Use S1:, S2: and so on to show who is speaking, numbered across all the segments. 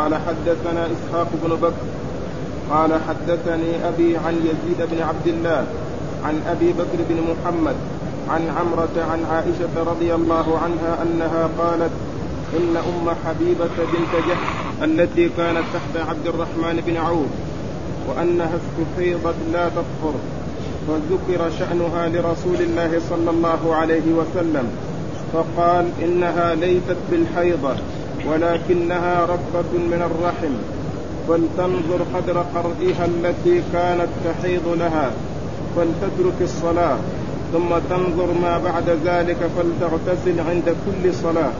S1: قال حدثنا إسحاق بن بكر قال حدثني أبي عن يزيد بن عبد الله عن أبي بكر بن محمد عن عمرة عن عائشة رضي الله عنها أنها قالت إن أم حبيبة بنت جحش التي كانت تحت عبد الرحمن بن عوف وأنها استحيضت لا تطهر فذكر شأنها لرسول الله صلى الله عليه وسلم فقال إنها ليست بالحيضة ولكنها ركبة من الرحم. فلتنظر قدر قرئها التي كانت تحيض لها. فلتترك الصلاة. ثم تنظر ما بعد ذلك فلتغتسل عند كل صلاة.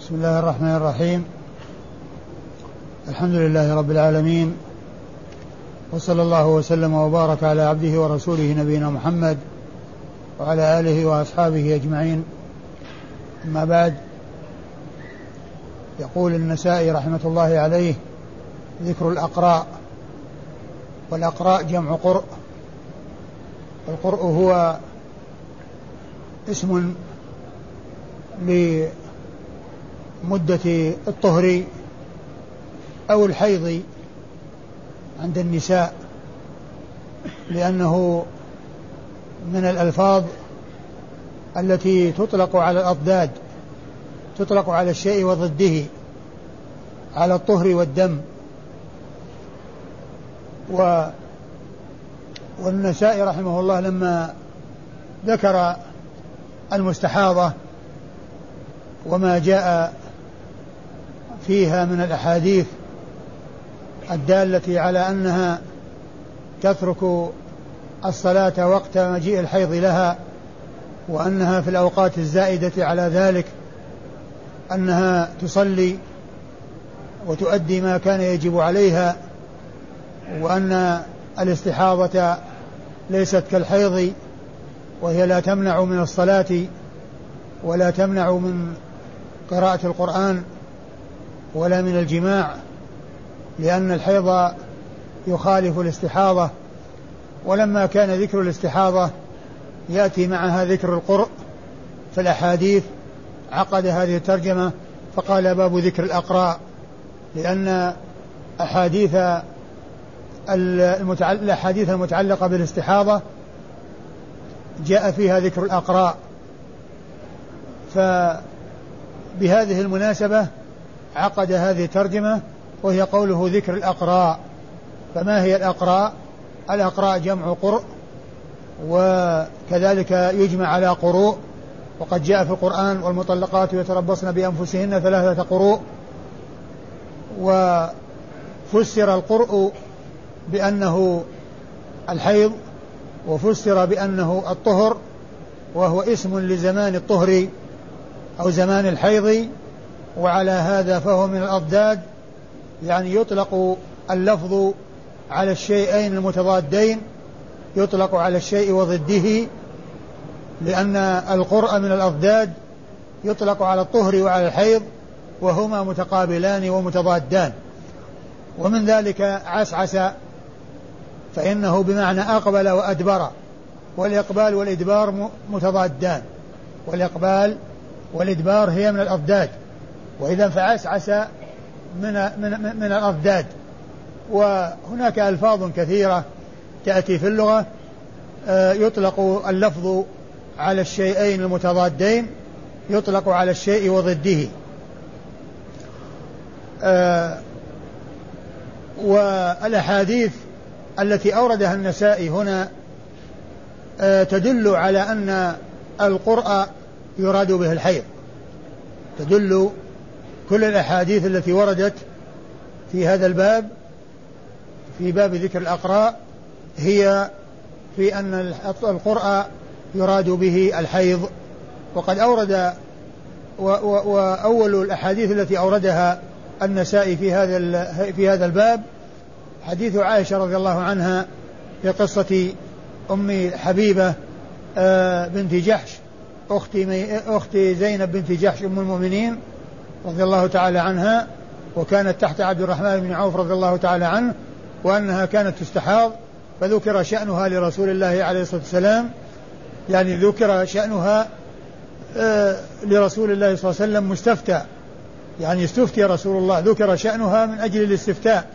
S2: بسم الله الرحمن الرحيم. الحمد لله رب العالمين. وصلى الله وسلم وبارك على عبده ورسوله نبينا محمد وعلى آله وأصحابه أجمعين. أما بعد يقول النسائي رحمة الله عليه ذكر الأقراء والأقراء جمع قرء القرء هو اسم لمدة الطهر أو الحيض عند النساء لأنه من الألفاظ التي تطلق على الأضداد تطلق على الشيء وضده. على الطهر والدم. و والنسائي رحمه الله لما ذكر المستحاضة وما جاء فيها من الأحاديث الدالة على أنها تترك الصلاة وقت مجيء الحيض لها وأنها في الأوقات الزائدة على ذلك أنها تصلي وتؤدي ما كان يجب عليها وأن الاستحاضة ليست كالحيض وهي لا تمنع من الصلاة ولا تمنع من قراءة القرآن ولا من الجماع لأن الحيض يخالف الاستحاضة. ولما كان ذكر الاستحاضة يأتي معها ذكر القرء في الأحاديث عقد هذه الترجمة فقال باب ذكر الأقراء. لأن أحاديث الأحاديث المتعلقة بالاستحاضة جاء فيها ذكر الأقراء. فبهذه المناسبة عقد هذه الترجمة وهي قوله ذكر الأقراء. فما هي الأقراء؟ الأقراء جمع قرء وكذلك يجمع على قروء. وقد جاء في القرآن والمطلقات يتربصن بأنفسهن ثلاثة قروء. وفسر القرء بأنه الحيض وفسر بأنه الطهر وهو اسم لزمان الطهر أو زمان الحيض وعلى هذا فهو من الأضداد يعني يطلق اللفظ على الشيئين المتضادين يطلق على الشيء وضده لأن القرء من الأضداد يطلق على الطهر وعلى الحيض وهما متقابلان ومتضادان. ومن ذلك عسعس فإنه بمعنى أقبل وأدبر. والإقبال والإدبار متضادان. والإقبال والإدبار هي من الأضداد. وإذا فعسعس من من من الأضداد. وهناك ألفاظ كثيرة تأتي في اللغة. آه، يطلق اللفظ على الشيئين المتضادين. يطلق على الشيء وضده. والأحاديث التي أوردها النسائي هنا آه، تدل على أن القرء يراد به الحيض. تدل كل الأحاديث التي وردت في هذا الباب في باب ذكر الأقراء هي في أن القرء يراد به الحيض. وقد أورد وأول الأحاديث التي أوردها النسائي في هذا في هذا الباب حديث عائشة رضي الله عنها في قصة أم حبيبة آه، بنت جحش. أخت أخت زينب بنت جحش أم المؤمنين رضي الله تعالى عنها وكانت تحت عبد الرحمن بن عوف رضي الله تعالى عنه وأنها كانت تستحاض فذكر شأنها لرسول الله عليه الصلاة والسلام. يعني ذكر شأنها آه، لرسول الله صلى الله عليه وسلم مستفتى. يعني استفتي رسول الله ذكر شأنها من أجل الاستفتاء.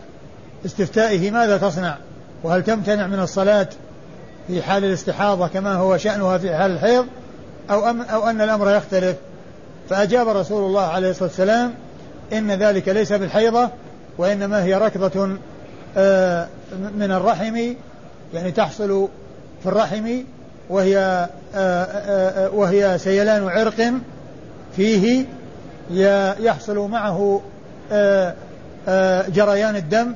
S2: استفتائه ماذا تصنع؟ وهل تمتنع من الصلاة في حال الاستحاضة كما هو شأنها في حال الحيض؟ أو, أم أو أن الأمر يختلف؟ فأجاب رسول الله عليه الصلاة والسلام إن ذلك ليس بالحيضة وإنما هي ركضة آه، من الرحم يعني تحصل في الرحم وهي آه، آه، وهي سيلان عرق فيه يحصل معه جريان الدم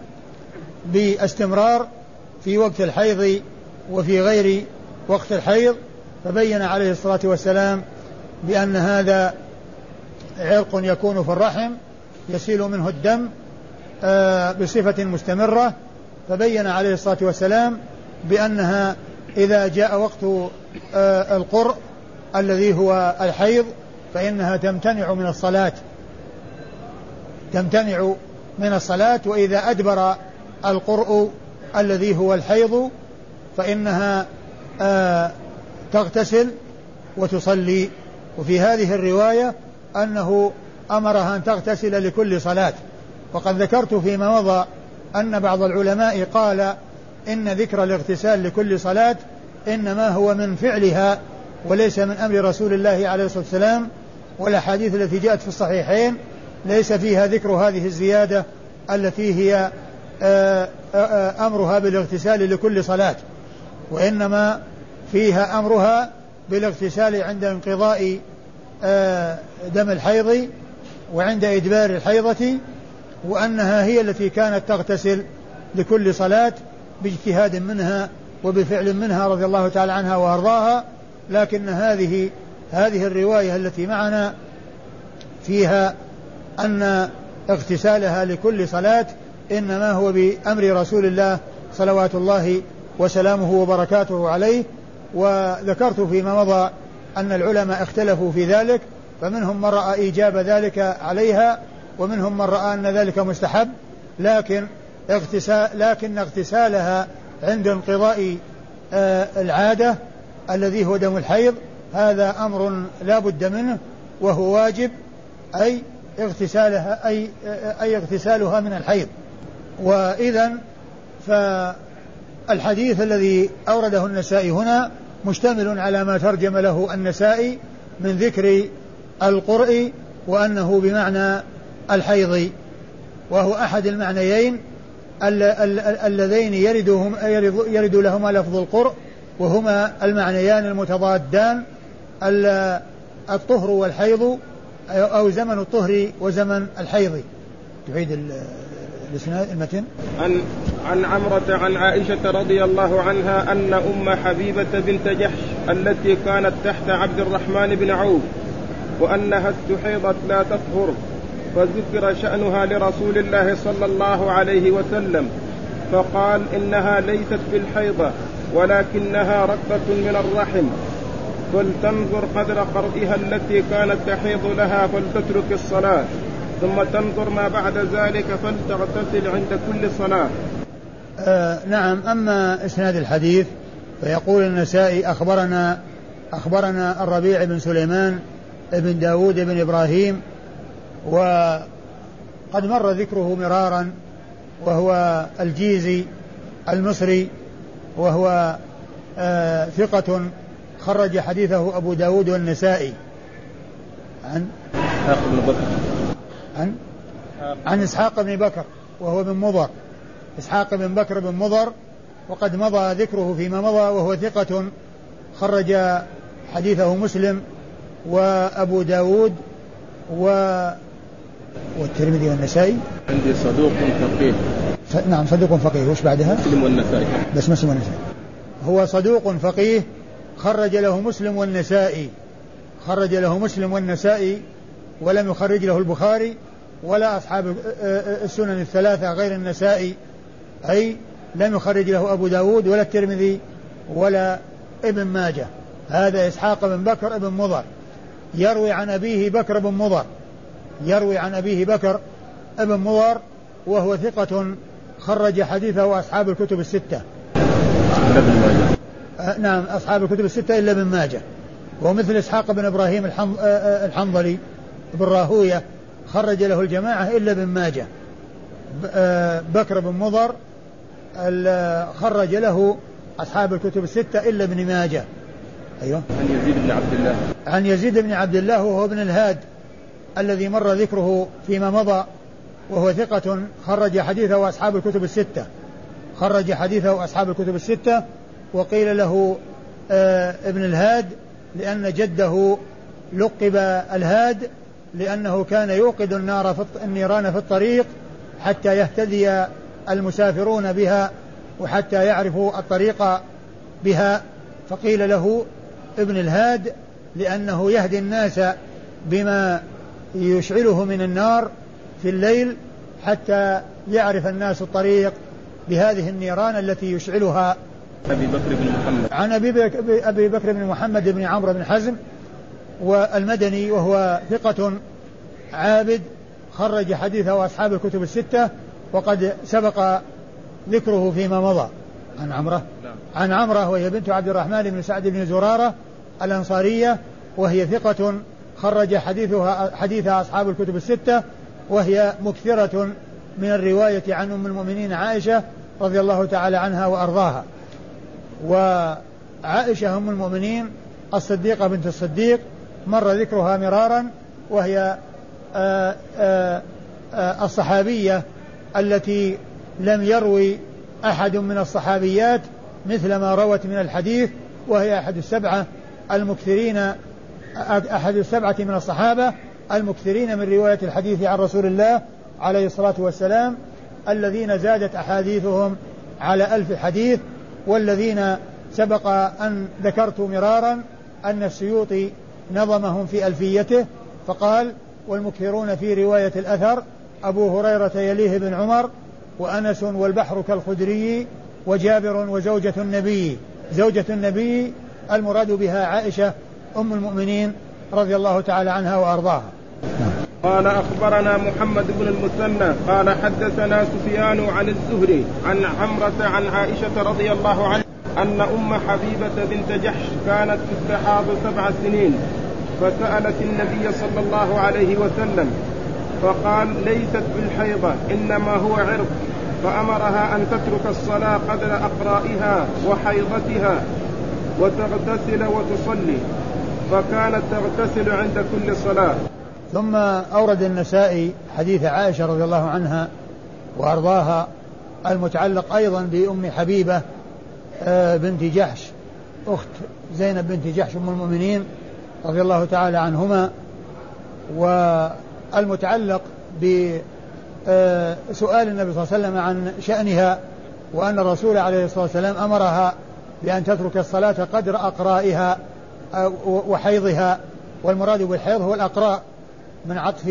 S2: باستمرار في وقت الحيض وفي غير وقت الحيض فبين عليه الصلاة والسلام بأن هذا عرق يكون في الرحم يسيل منه الدم آه، بصفة مستمرة فبين عليه الصلاة والسلام بأنها إذا جاء وقت آه، القرء الذي هو الحيض فإنها تمتنع من الصلاة. تمتنع من الصلاة وإذا أدبر القرء الذي هو الحيض فإنها آه تغتسل وتصلي. وفي هذه الرواية أنه أمرها أن تغتسل لكل صلاة. وقد ذكرت فيما مضى أن بعض العلماء قال إن ذكر الاغتسال لكل صلاة إنما هو من فعلها وليس من أمر رسول الله عليه الصلاة والسلام. والأحاديث التي جاءت في الصحيحين ليس فيها ذكر هذه الزيادة التي هي آه، آه، آه، أمرها بالاغتسال لكل صلاة وإنما فيها أمرها بالاغتسال عند انقضاء دم الحيض وعند إدبار الحيضة وأنها هي التي كانت تغتسل لكل صلاة باجتهاد منها وبفعل منها رضي الله تعالى عنها وأرضاها لكن هذه هذه الرواية التي معنا فيها أن اغتسالها لكل صلاة إنما هو بأمر رسول الله صلوات الله وسلامه وبركاته عليه وذكرت فيما مضى أن العلماء اختلفوا في ذلك فمنهم من رأى إيجاب ذلك عليها ومنهم من رأى أن ذلك مستحب لكن اغتسال لكن اغتسالها عند انقضاء آه العادة الذي هو دم الحيض هذا أمر لا بد منه وهو واجب أي اغتسالها أي, أي اغتسالها من الحيض. وإذا فالحديث الذي أورده النسائي هنا مشتمل على ما ترجم له النسائي من ذكر القرء وأنه بمعنى الحيض وهو أحد المعنيين اللذين يرد, يرد لهما لفظ القرء وهما المعنيان المتضادان الطهر والحيض أو زمن الطهر وزمن الحيض. تعيد الإسناد المتن.
S1: عن عن عمرة عن عائشة رضي الله عنها أن أم حبيبة بنت جحش التي كانت تحت عبد الرحمن بن عوف وأنها استحيضت لا تطهر فذكر شأنها لرسول الله صلى الله عليه وسلم فقال إنها ليست بالحيضة ولكنها رقة من الرحم. فلتنظر قدر قرئها التي كانت تحيض لها فلتترك الصلاة. ثم تنظر ما بعد ذلك فلتغتسل عند كل صلاة.
S2: آه نعم أما إسناد الحديث فيقول النسائي أخبرنا أخبرنا الربيع بن سليمان بن داود بن إبراهيم وقد مر ذكره مرارا وهو الجيزي المصري وهو آه ثقة خرج حديثه أبو داود والنسائي. عن؟ بن بكر. عن؟ عن إسحاق بن بكر وهو بن مضر. إسحاق بن بكر بن مضر وقد مضى ذكره فيما مضى وهو ثقة. خرج حديثه مسلم وأبو داود و والترمذي والنسائي.
S1: عندي صدوق فقيه.
S2: نعم صدوق فقيه. وش بعدها؟
S1: مسلم والنسائي.
S2: بس مسلم والنسائي. هو صدوق فقيه خرج له مسلم والنسائي. خرج له مسلم والنسائي ولم يخرج له البخاري ولا أصحاب السنن الثلاثة غير النسائي. أي لم يخرج له أبو داود ولا الترمذي ولا ابن ماجه. هذا إسحاق بن بكر بن مضر. يروي عن أبيه بكر بن مضر. يروي عن أبيه بكر بن مضر وهو ثقة خرج حديثه أصحاب الكتب الستة. نعم أصحاب الكتب الستة إلا ابن ماجه. ومثل إسحاق بن إبراهيم آه، آه، الحنظلي بن راهوية خرج له الجماعة إلا ابن ماجه. بكر بن مضر خرج له أصحاب الكتب الستة إلا ابن ماجه.
S1: أيوه. عن يزيد بن عبد الله.
S2: عن يزيد بن عبد الله وهو ابن الهاد الذي مر ذكره فيما مضى وهو ثقة خرج حديثه أصحاب الكتب الستة. خرج حديثه أصحاب الكتب الستة وقيل له آه ابن الهاد لأن جده لقب الهاد لأنه كان يوقد النار في النيران في الطريق حتى يهتدي المسافرون بها وحتى يعرفوا الطريق بها. فقيل له ابن الهاد لأنه يهدي الناس بما يشعله من النار في الليل حتى يعرف الناس الطريق بهذه النيران التي يشعلها.
S1: أبي بكر بن محمد.
S2: عن أبي بكر, أبي بكر بن محمد بن عمرو بن حزم والمدني وهو ثقة عابد خرج حديثه أصحاب الكتب الستة وقد سبق ذكره فيما مضى. عن عمرة. نعم. عن عمرة وهي بنت عبد الرحمن بن سعد بن زرارة الأنصارية وهي ثقة خرج حديثها حديثها أصحاب الكتب الستة وهي مكثرة من الرواية عن أم المؤمنين عائشة رضي الله تعالى عنها وأرضاها. وعائشة أم المؤمنين الصديقة بنت الصديق مر ذكرها مرارا وهي آآ آآ الصحابية التي لم يروي أحد من الصحابيات مثل ما روت من الحديث وهي أحد السبعة المكثرين أحد السبعة من الصحابة المكثرين من رواية الحديث عن رسول الله عليه الصلاة والسلام الذين زادت أحاديثهم على ألف حديث والذين سبق أن ذكرت مرارا أن السيوطي نظمهم في ألفيته فقال والمكثرون في رواية الأثر أبو هريرة يليه بن عمر وأنس والبحر كالخدري وجابر وزوجة النبي. زوجة النبي المراد بها عائشة أم المؤمنين رضي الله تعالى عنها وأرضاها.
S1: قال أخبرنا محمد بن المثنى قال حدثنا سفيان عن الزهري عن عمرة عن عائشة رضي الله عنها أن أم حبيبة بنت جحش كانت تستحاض سبع سنين فسألت النبي صلى الله عليه وسلم فقال ليست بالحيضة إنما هو عرق فأمرها أن تترك الصلاة قدر أقرائها وحيضتها وتغتسل وتصلي فكانت تغتسل عند كل صلاة.
S2: ثم أورد النسائي حديث عائشة رضي الله عنها وأرضاها المتعلق أيضا بأم حبيبة آه، بنت جحش أخت زينب بنت جحش أم المؤمنين رضي الله تعالى عنهما والمتعلق بسؤال آه، النبي صلى الله عليه وسلم عن شأنها وأن الرسول عليه الصلاة والسلام أمرها بأن تترك الصلاة قدر أقرائها آه، وحيضها والمراد بالحيض هو الأقراء. من عطف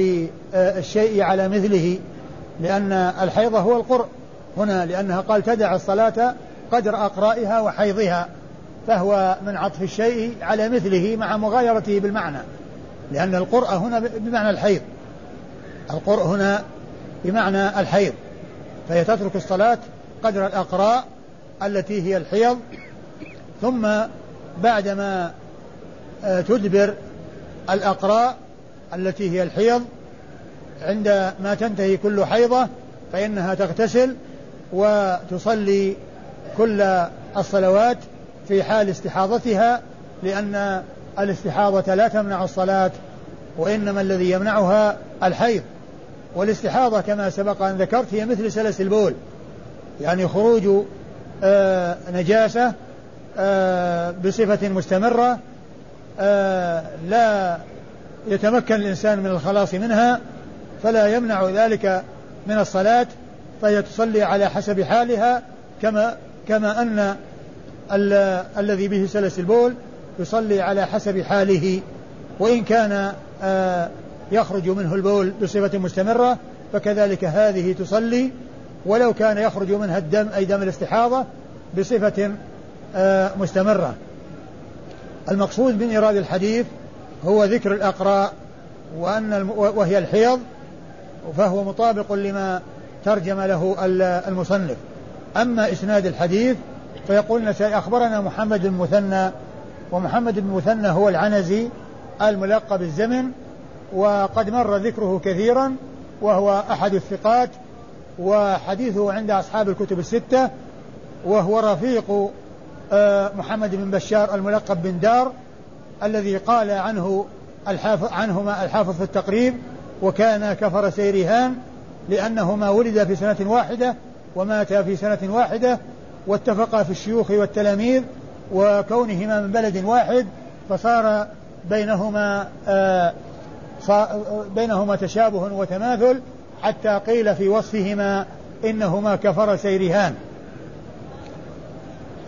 S2: آه، الشيء على مثله لأن الحيض هو القرء. هنا لأنها قال تدع الصلاة قدر أقرائها وحيضها فهو من عطف الشيء على مثله مع مغايرته بالمعنى لأن القرء هنا بمعنى الحيض. القرء هنا بمعنى الحيض فهي تترك الصلاة قدر الأقراء التي هي الحيض ثم بعدما آه، تدبر الأقراء التي هي الحيض عند ما تنتهي كل حيضة فإنها تغتسل وتصلي كل الصلوات في حال استحاضتها لأن الاستحاضة لا تمنع الصلاة وإنما الذي يمنعها الحيض. والاستحاضة كما سبق أن ذكرت هي مثل سلس البول يعني خروج آه نجاسة آه بصفة مستمرة آه لا يتمكن الإنسان من الخلاص منها فلا يمنع ذلك من الصلاة فهي تصلي على حسب حالها كما كما أن الذي به سلس البول يصلي على حسب حاله. وإن كان يخرج منه البول بصفة مستمرة فكذلك هذه تصلي. ولو كان يخرج منها الدم أي دم الاستحاضة بصفة مستمرة. المقصود من إيراد الحديث هو ذكر الأقراء وأن وهي الحيض فهو مطابق لما ترجم له المصنف. أما إسناد الحديث فيقول النسائي أخبرنا محمد بن مثنى ومحمد بن مثنى هو العنزي الملقب بالزمن وقد مر ذكره كثيرا وهو أحد الثقات وحديثه عند أصحاب الكتب الستة وهو رفيق آه، محمد بن بشار الملقب بن دار الذي قال عنه الحافظ عنهما الحافظ في التقريب وكان كفر سيرهان لأنهما ولدا في سنة واحدة وماتا في سنة واحدة واتفقا في الشيوخ والتلاميذ وكونهما من بلد واحد فصار بينهما آه بينهما تشابه وتماثل حتى قيل في وصفهما إنهما كفر سيرهان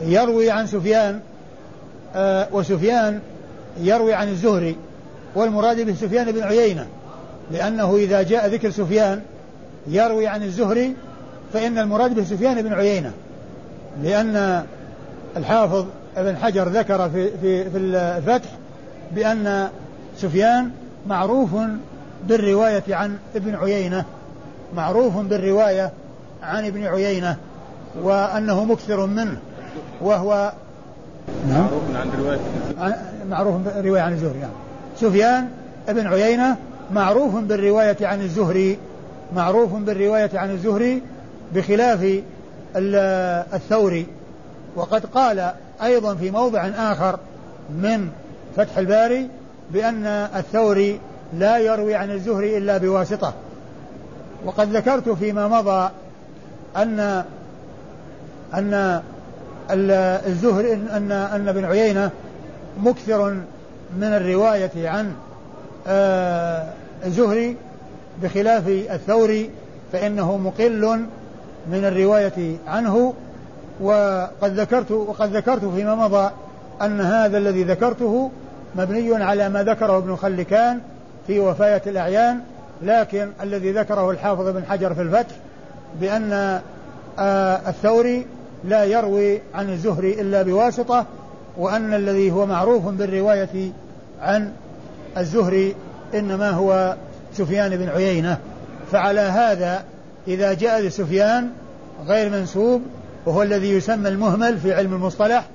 S2: يروي عن سفيان آه وسفيان يروي عن الزهري والمراد به سفيان بن عيينة لأنه إذا جاء ذكر سفيان يروي عن الزهري فإن المراد به سفيان بن عيينة لأن الحافظ ابن حجر ذكر في في في الفتح بأن سفيان معروف بالرواية عن ابن عيينة معروف بالرواية عن ابن عيينة وأنه مكثر منه وهو
S1: نعم. معروف عن رواية
S2: معروف بالرواية عن الزهري نعم. سفيان ابن عيينة معروف بالرواية عن الزهري معروف بالرواية عن الزهري بخلاف الثوري. وقد قال أيضا في موضع آخر من فتح الباري بأن الثوري لا يروي عن الزهري إلا بواسطة. وقد ذكرت فيما مضى أن أن الزهري أن أن ابن عيينة مكثر من الرواية عن آه، الزهري بخلاف الثوري فإنه مقل من الرواية عنه. وقد ذكرت وقد ذكرت فيما مضى أن هذا الذي ذكرته مبني على ما ذكره ابن خلكان في وفاية الأعيان لكن الذي ذكره الحافظ بن حجر في الفتح بأن آه، الثوري لا يروي عن الزهري إلا بواسطة وأن الذي هو معروف بالرواية عن الزهري إنما هو سفيان بن عيينة. فعلى هذا إذا جاء لسفيان غير منسوب وهو الذي يسمى المهمل في علم المصطلح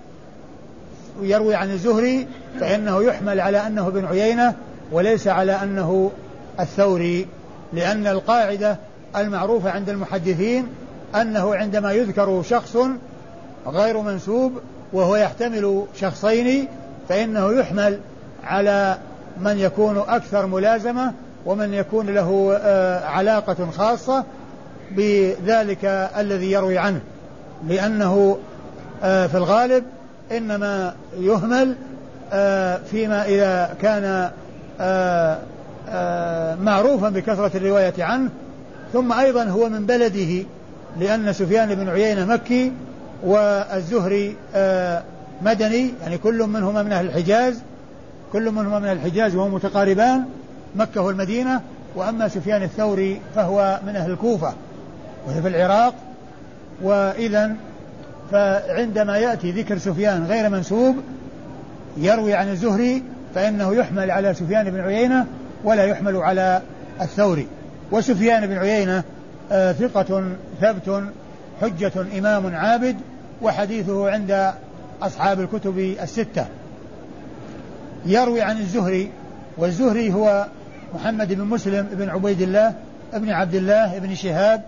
S2: ويروي عن الزهري فإنه يحمل على أنه بن عيينة وليس على أنه الثوري لأن القاعدة المعروفة عند المحدثين أنه عندما يذكر شخص غير منسوب وهو يحتمل شخصين فإنه يحمل على من يكون أكثر ملازمة ومن يكون له آه، علاقة خاصة بذلك الذي يروي عنه. لأنه آه، في الغالب إنما يهمل آه، فيما إذا كان معروفا بكثرة الرواية عنه ثم أيضا هو من بلده. لأن سفيان بن عيينة مكي والزهري مدني يعني كل منهما من أهل الحجاز كل منهما من الحجاز وهم متقاربان مكة والمدينة وأما سفيان الثوري فهو من أهل الكوفة وهي في العراق. وإذا فعندما يأتي ذكر سفيان غير منسوب يروي عن الزهري فإنه يحمل على سفيان بن عيينة ولا يحمل على الثوري. وسفيان بن عيينة آه ثقة ثبت حجة إمام عابد وحديثه عند أصحاب الكتب الستة. يروي عن الزهري والزهري هو محمد بن مسلم بن عبيد الله ابن عبد الله ابن شهاب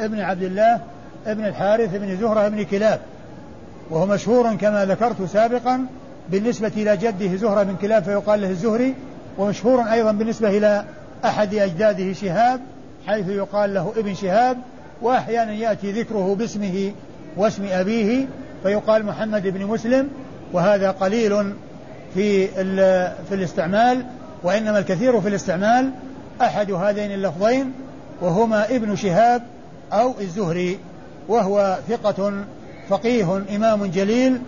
S2: ابن عبد الله ابن الحارث بن زهرة بن كلاب. وهو مشهور كما ذكرت سابقا بالنسبة إلى جده زهرة بن كلاب فيقال له الزهري. ومشهور أيضا بالنسبة إلى أحد أجداده شهاب حيث يقال له ابن شهاب وأحيانا يأتي ذكره باسمه واسم أبيه فيقال محمد بن مسلم وهذا قليل في في الاستعمال وإنما الكثير في الاستعمال أحد هذين اللفظين وهما ابن شهاب أو الزهري وهو ثقة فقيه إمام جليل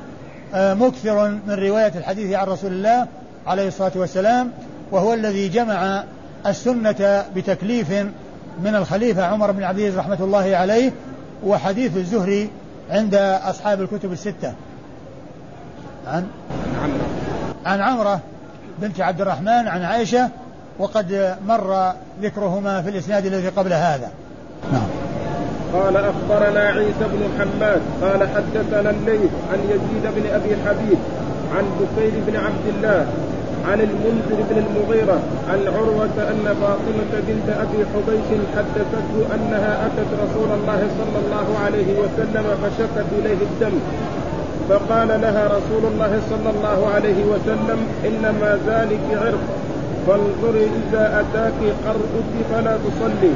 S2: آه، مكثر من رواية الحديث عن رسول الله عليه الصلاة والسلام وهو الذي جمع السنة بتكليف من الخليفة عمر بن عبد العزيز رحمة الله عليه وحديث الزهري عند أصحاب الكتب الستة. عن؟ عن عمرة بنت عبد الرحمن عن عائشة وقد مر ذكرهما في الإسناد الذي قبل هذا. نعم.
S1: قال أخبرنا عيسى بن حماد قال حدثنا الليث عن يزيد بن أبي حبيب عن بكير بن عبد الله عن المنذر بن المغيرة عن عروة أن فاطمة بنت أبي حبيش حدثته أنها أتت رسول الله صلى الله عليه وسلم فشكت إليه الدم. فقال لها رسول الله صلى الله عليه وسلم إنما ذلك عرق. فانظري إذا أتاك قرؤك فلا تصلي.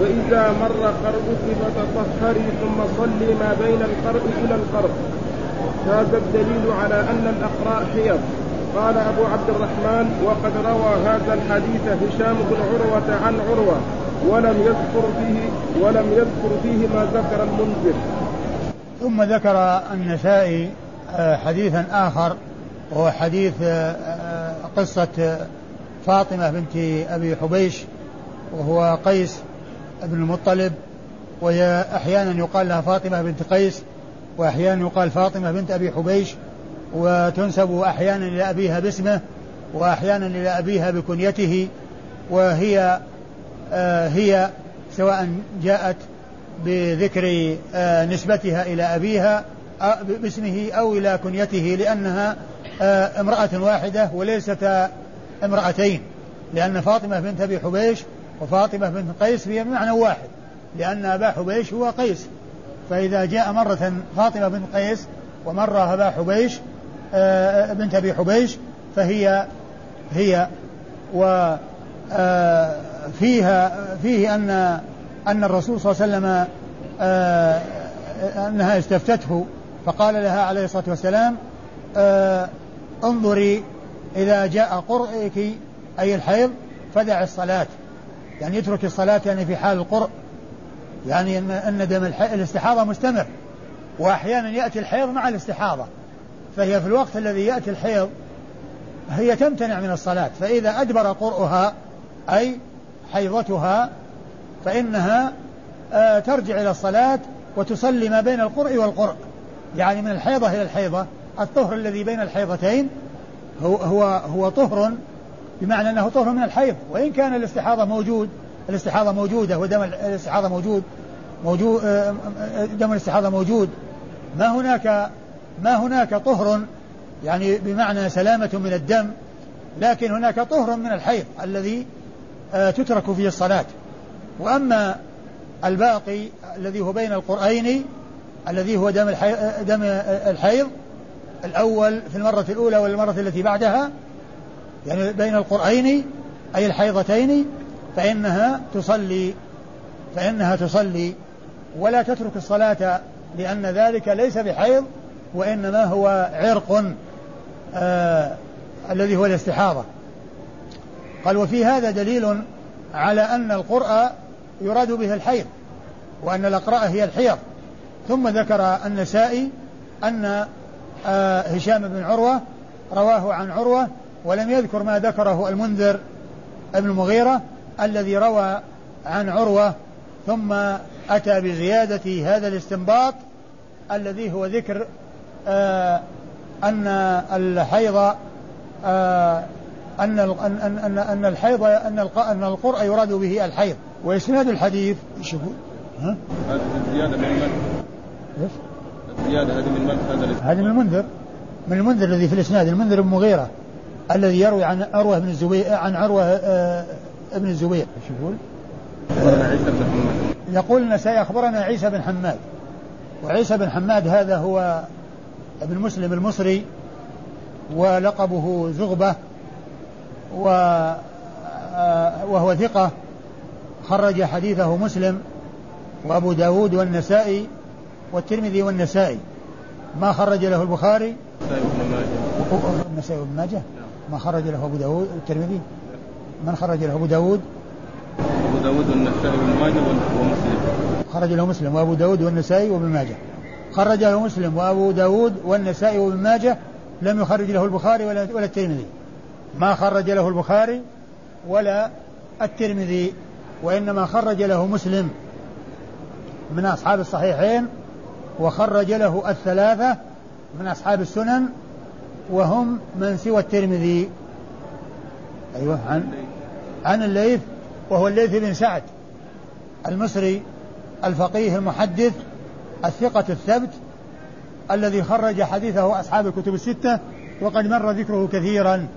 S1: فإذا مر قرؤك فتطهري ثم صلي ما بين القرء إلى القرء. هذا الدليل على أن الأقراء حيض. قال أبو عبد الرحمن وقد روى هذا الحديث هشام بن عروة عن عروة ولم يذكر فيه ولم يذكر فيه ما ذكر المنذر.
S2: ثم ذكر النسائي آه، حديثا آخر وهو حديث آه، آه، قصة فاطمة بنت أبي حبيش وهو قيس بن المطلب وهي أحيانا يقال لها فاطمة بنت قيس وأحيانا يقال فاطمة بنت أبي حبيش وتنسب أحيانا إلى أبيها باسمه وأحيانا إلى أبيها بكنيته وهي آه هي سواء جاءت بذكر آه نسبتها إلى أبيها باسمه أو إلى كنيته لأنها آه امرأة واحدة وليست امرأتين. لأن فاطمة بنت أبي حبيش وفاطمة بنت قيس هي بمعنى واحد لأن أبا حبيش هو قيس. فإذا جاء مرة فاطمة بنت قيس ومرة أبا حبيش بنت أبي حبيش فهي هي و آه، فيها فيه أن أن الرسول صلى الله عليه وسلم آه، أنها استفتته فقال لها عليه الصلاة والسلام انظري إذا جاء قرئك أي الحيض فدع الصلاة. يعني يترك الصلاة يعني في حال القرء. يعني أن دم الاستحاضة مستمر. وأحيانا يأتي الحيض مع الاستحاضة. فهي في الوقت الذي يأتي الحيض هي تمتنع من الصلاة. فإذا أدبر قرؤها أي حيضتها فإنها آه ترجع إلى الصلاة وتصلي ما بين القرء والقرء. يعني من الحيضة إلى الحيضة. الطهر الذي بين الحيضتين هو هو هو طهر بمعنى أنه طهر من الحيض. وإن كان الاستحاضة موجود الاستحاضة موجودة ودم الاستحاضة موجود موجود آه، آه، دم الاستحاضة موجود ما هناك ما هناك طهر يعني بمعنى سلامة من الدم لكن هناك طهر من الحيض الذي آه، تترك فيه الصلاة. وأما الباقي الذي هو بين القرآين الذي هو دم الحيض, دم الحيض الأول في المرة الأولى والمرة التي بعدها يعني بين القرآين أي الحيضتين فإنها تصلي فإنها تصلي ولا تترك الصلاة لأن ذلك ليس بحيض وإنما هو عرق آه الذي هو الاستحاضة. قال وفي هذا دليل على أن القرأ يراد به الحيض وأن الأقراء هي الحيض. ثم ذكر النسائي أن آه هشام بن عروة رواه عن عروة ولم يذكر ما ذكره المنذر ابن المغيرة الذي روى عن عروة ثم أتى بزيادة هذا الاستنباط الذي هو ذكر أن الحيض آه أن أن أن أن الحيض أن أن القرء يراد به الحيض وإسناد الحديث شوف
S1: ها؟ هذه الزيادة من من؟ إيش؟ الزيادة هذه من من؟
S2: هذه من المنذر من المنذر الذي في الإسناد المنذر بن مغيرة الذي يروي عن عروة بن الزبير عن عروة آه ابن الزبير إيش يقول؟ أخبرنا عيسى بن حماد يقول النسائي أخبرنا عيسى بن حماد وعيسى بن حماد هذا هو ابن مسلم المصري ولقبه زغبة و آه، وهو ثقة خرج حديثه مسلم وأبو داود والنسائي والترمذي والنسائي. ما خرج له البخاري؟ النسائي وابن ماجه. ما خرج له أبو داود والترمذي؟ من خرج له أبو داود؟
S1: أبو داود والنسائي وابن ماجه ومسلم.
S2: خرج له مسلم وأبو داود والنسائي وابن ماجه. خرج له مسلم وأبو داود والنسائي وابن ماجه لم يخرج له البخاري ولا, ولا الترمذي. ما خرج له البخاري ولا الترمذي وإنما خرج له مسلم من أصحاب الصحيحين وخرج له الثلاثة من أصحاب السنن وهم من سوى الترمذي. أيوة عن عن الليث وهو الليث بن سعد المصري الفقيه المحدث الثقة الثبت الذي خرج حديثه أصحاب الكتب الستة وقد مر ذكره كثيرا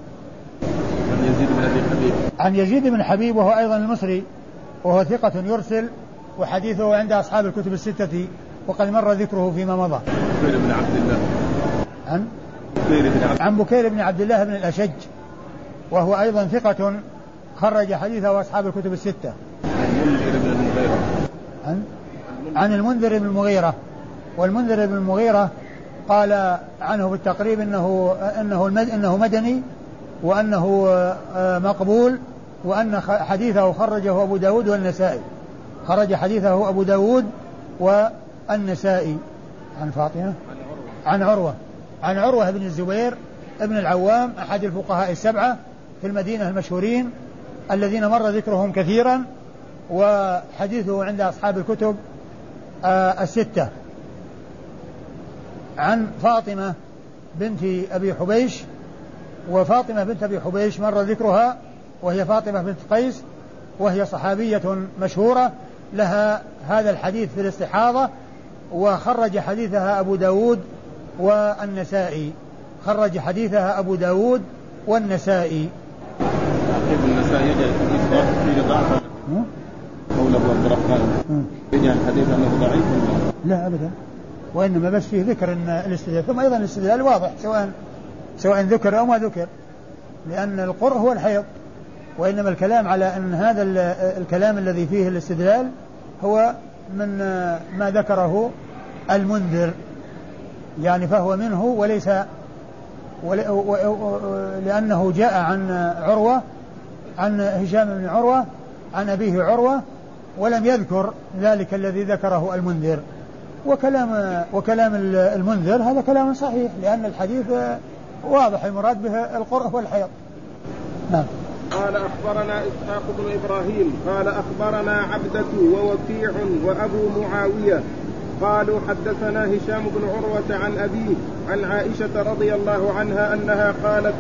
S1: يزيد بن أبي حبيب
S2: عن يزيد بن حبيب وهو أيضا المصري وهو ثقة يرسل وحديثه عند أصحاب الكتب الستة وقد مر ذكره فيما مضى.
S1: بكير بن عبد الله.
S2: عن
S1: بكير بن عبد
S2: عن بكير بن عبد الله بن الأشج وهو أيضا ثقة خرج حديثه أصحاب الكتب الستة.
S1: عن المنذر بن المغيرة.
S2: عن عن المنذر بن المغيرة والمنذر بن المغيرة قال عنه بالتقريب إنه إنه إنه مدني وأنه آه، مقبول وأن حديثه خرجه أبو داود والنسائي. خرج حديثه أبو داود والنسائي. عن فاطمة؟ عن عروة. عن عروة بن الزبير ابن العوام أحد الفقهاء السبعة في المدينة المشهورين الذين مر ذكرهم كثيرا وحديثه عند أصحاب الكتب آه، الستة. عن فاطمة بنت أبي حبيش وفاطمة بنت أبي حبيش مر ذكرها وهي فاطمة بنت قيس وهي صحابية مشهورة لها هذا الحديث في الاستحاضة وخرج حديثها أبو داود والنسائي. خرج حديثها أبو داود والنسائي.
S1: النسائي؟ يجعل الحديث في ضعف قول أبو عبد الرحمن. يجعل الحديث أنه ضعيف.
S2: لا أبدا. وإنما بس فيه ذكر أن الاستدلال ثم أيضا الاستدلال واضح سواء سواء ذكر أو ما ذكر لأن القرء هو الحيض. وإنما الكلام على أن هذا الكلام الذي فيه الاستدلال هو من ما ذكره المنذر. يعني فهو منه وليس لأنه جاء عن عروة عن هشام بن عروة عن أبيه عروة ولم يذكر ذلك الذي ذكره المنذر. وكلام وكلام المنذر هذا كلام صحيح لأن الحديث واضح المراد به القرء والحيض. نعم.
S1: قال أخبرنا إسحاق بن إبراهيم قال أخبرنا عبدة ووكيع وأبو معاوية قالوا حدثنا هشام بن عروة عن أبيه عن عائشة رضي الله عنها أنها قالت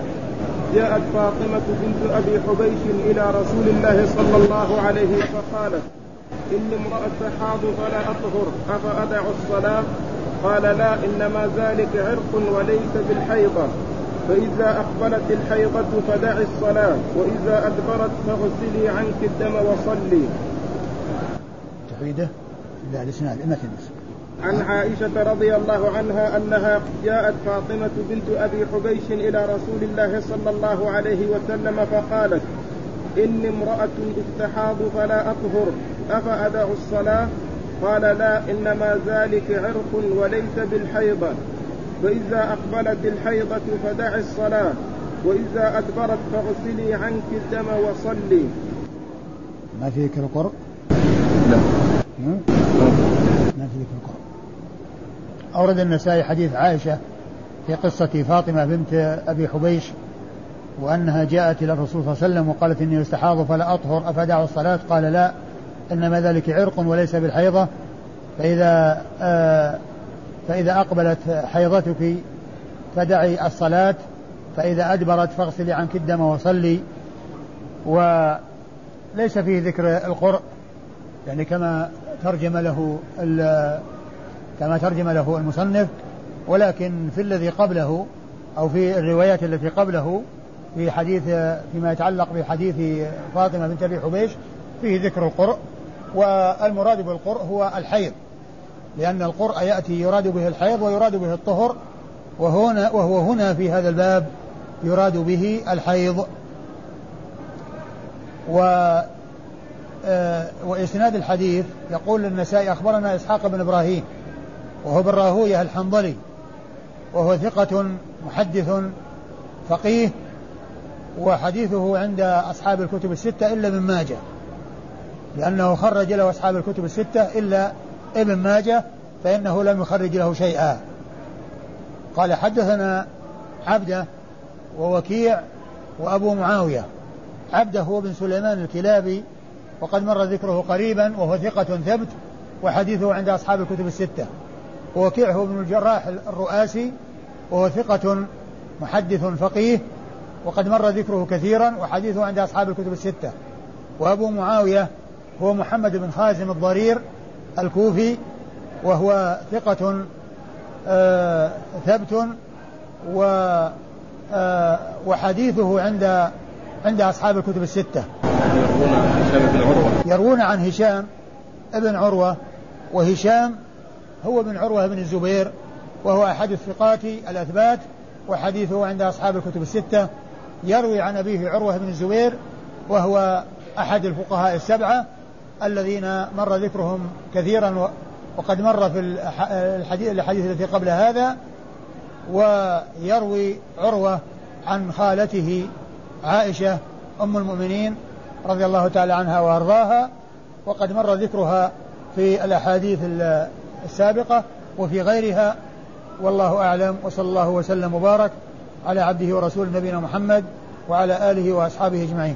S1: جاءت فاطمة بنت أبي حبيش إلى رسول الله صلى الله عليه وسلم فقالت إني امرأة حاض فلا أطهر أفأدع الصلاة؟ قال لا إنما ذلك عرق وليس بالحيضة. فإذا أقبلت الحيضة فدعي الصلاة وإذا أدبرت فاغسلي عنك الدم وصلي.
S2: تعيده لا الإسناد المتن
S1: عن عائشة رضي الله عنها أنها جاءت فاطمة بنت أبي حبيش إلى رسول الله صلى الله عليه وسلم فقالت إني امرأة استحاض فلا أطهر. أفأدع الصلاة؟ قال لا إنما ذلك عرق وليس بالحيضة. فإذا أقبلت الحيضة فدع الصلاة وإذا أدبرت فاغسلي عنك الدم وصلي.
S2: ما في ذكر؟
S1: لا.
S2: ما في ذكر أورد النسائي حديث عائشة في قصة فاطمة بنت أبي حبيش وأنها جاءت إلى الرسول صلى الله عليه وسلم وقالت إني أستحاض فلا أطهر أفدع الصلاة؟ قال لا. إنما ذلك عرق وليس بالحيضة فإذا آه فإذا أقبلت حيضتك فدعي الصلاة فإذا أدبرت فاغسلي عنك الدم وصلي. وليس فيه ذكر القرء يعني كما ترجم له كما ترجم له المصنف. ولكن في الذي قبله أو في الروايات التي قبله في حديث فيما يتعلق بحديث فاطمة بنت أبي حبيش فيه ذكر القرء. والمراد بالقرء هو الحيض. لأن القرء يأتي يراد به الحيض ويراد به الطهر وهنا وهو هنا في هذا الباب يراد به الحيض. و آه، وإسناد الحديث يقول النسائي أخبرنا إسحاق بن إبراهيم وهو بن راهويه الحنظلي وهو ثقة محدث فقيه وحديثه عند أصحاب الكتب الستة إلا ابن ماجه. لأنه خرج له أصحاب الكتب الستة إلا ابن ماجه فإنه لم يخرج له شيئا. قال حدثنا عبده ووكيع وأبو معاوية. عبده هو بن سليمان الكلابي وقد مر ذكره قريبا وهو ثقة ثبت وحديثه عند أصحاب الكتب الستة. ووكيع هو بن الجراح الرؤاسي وهو ثقة محدث فقيه وقد مر ذكره كثيرا وحديثه عند أصحاب الكتب الستة. وأبو معاوية هو محمد بن خازم الضرير الكوفي وهو ثقة آه ثبت و آه وحديثه عند عند أصحاب الكتب الستة.
S1: يروون عن هشام بن عروة.
S2: يروون عن هشام ابن عروة وهشام هو بن عروة بن الزبير وهو أحد الثقات الأثبات وحديثه عند أصحاب الكتب الستة. يروي عن أبيه عروة بن الزبير وهو أحد الفقهاء السبعة. الذين مر ذكرهم كثيرا وقد مر في الحديث الحديث التي قبل هذا ويروي عروة عن خالته عائشة أم المؤمنين رضي الله تعالى عنها وأرضاها وقد مر ذكرها في الأحاديث السابقة وفي غيرها. والله أعلم وصلى الله وسلم وبارك على عبده ورسوله نبينا محمد وعلى آله وأصحابه أجمعين.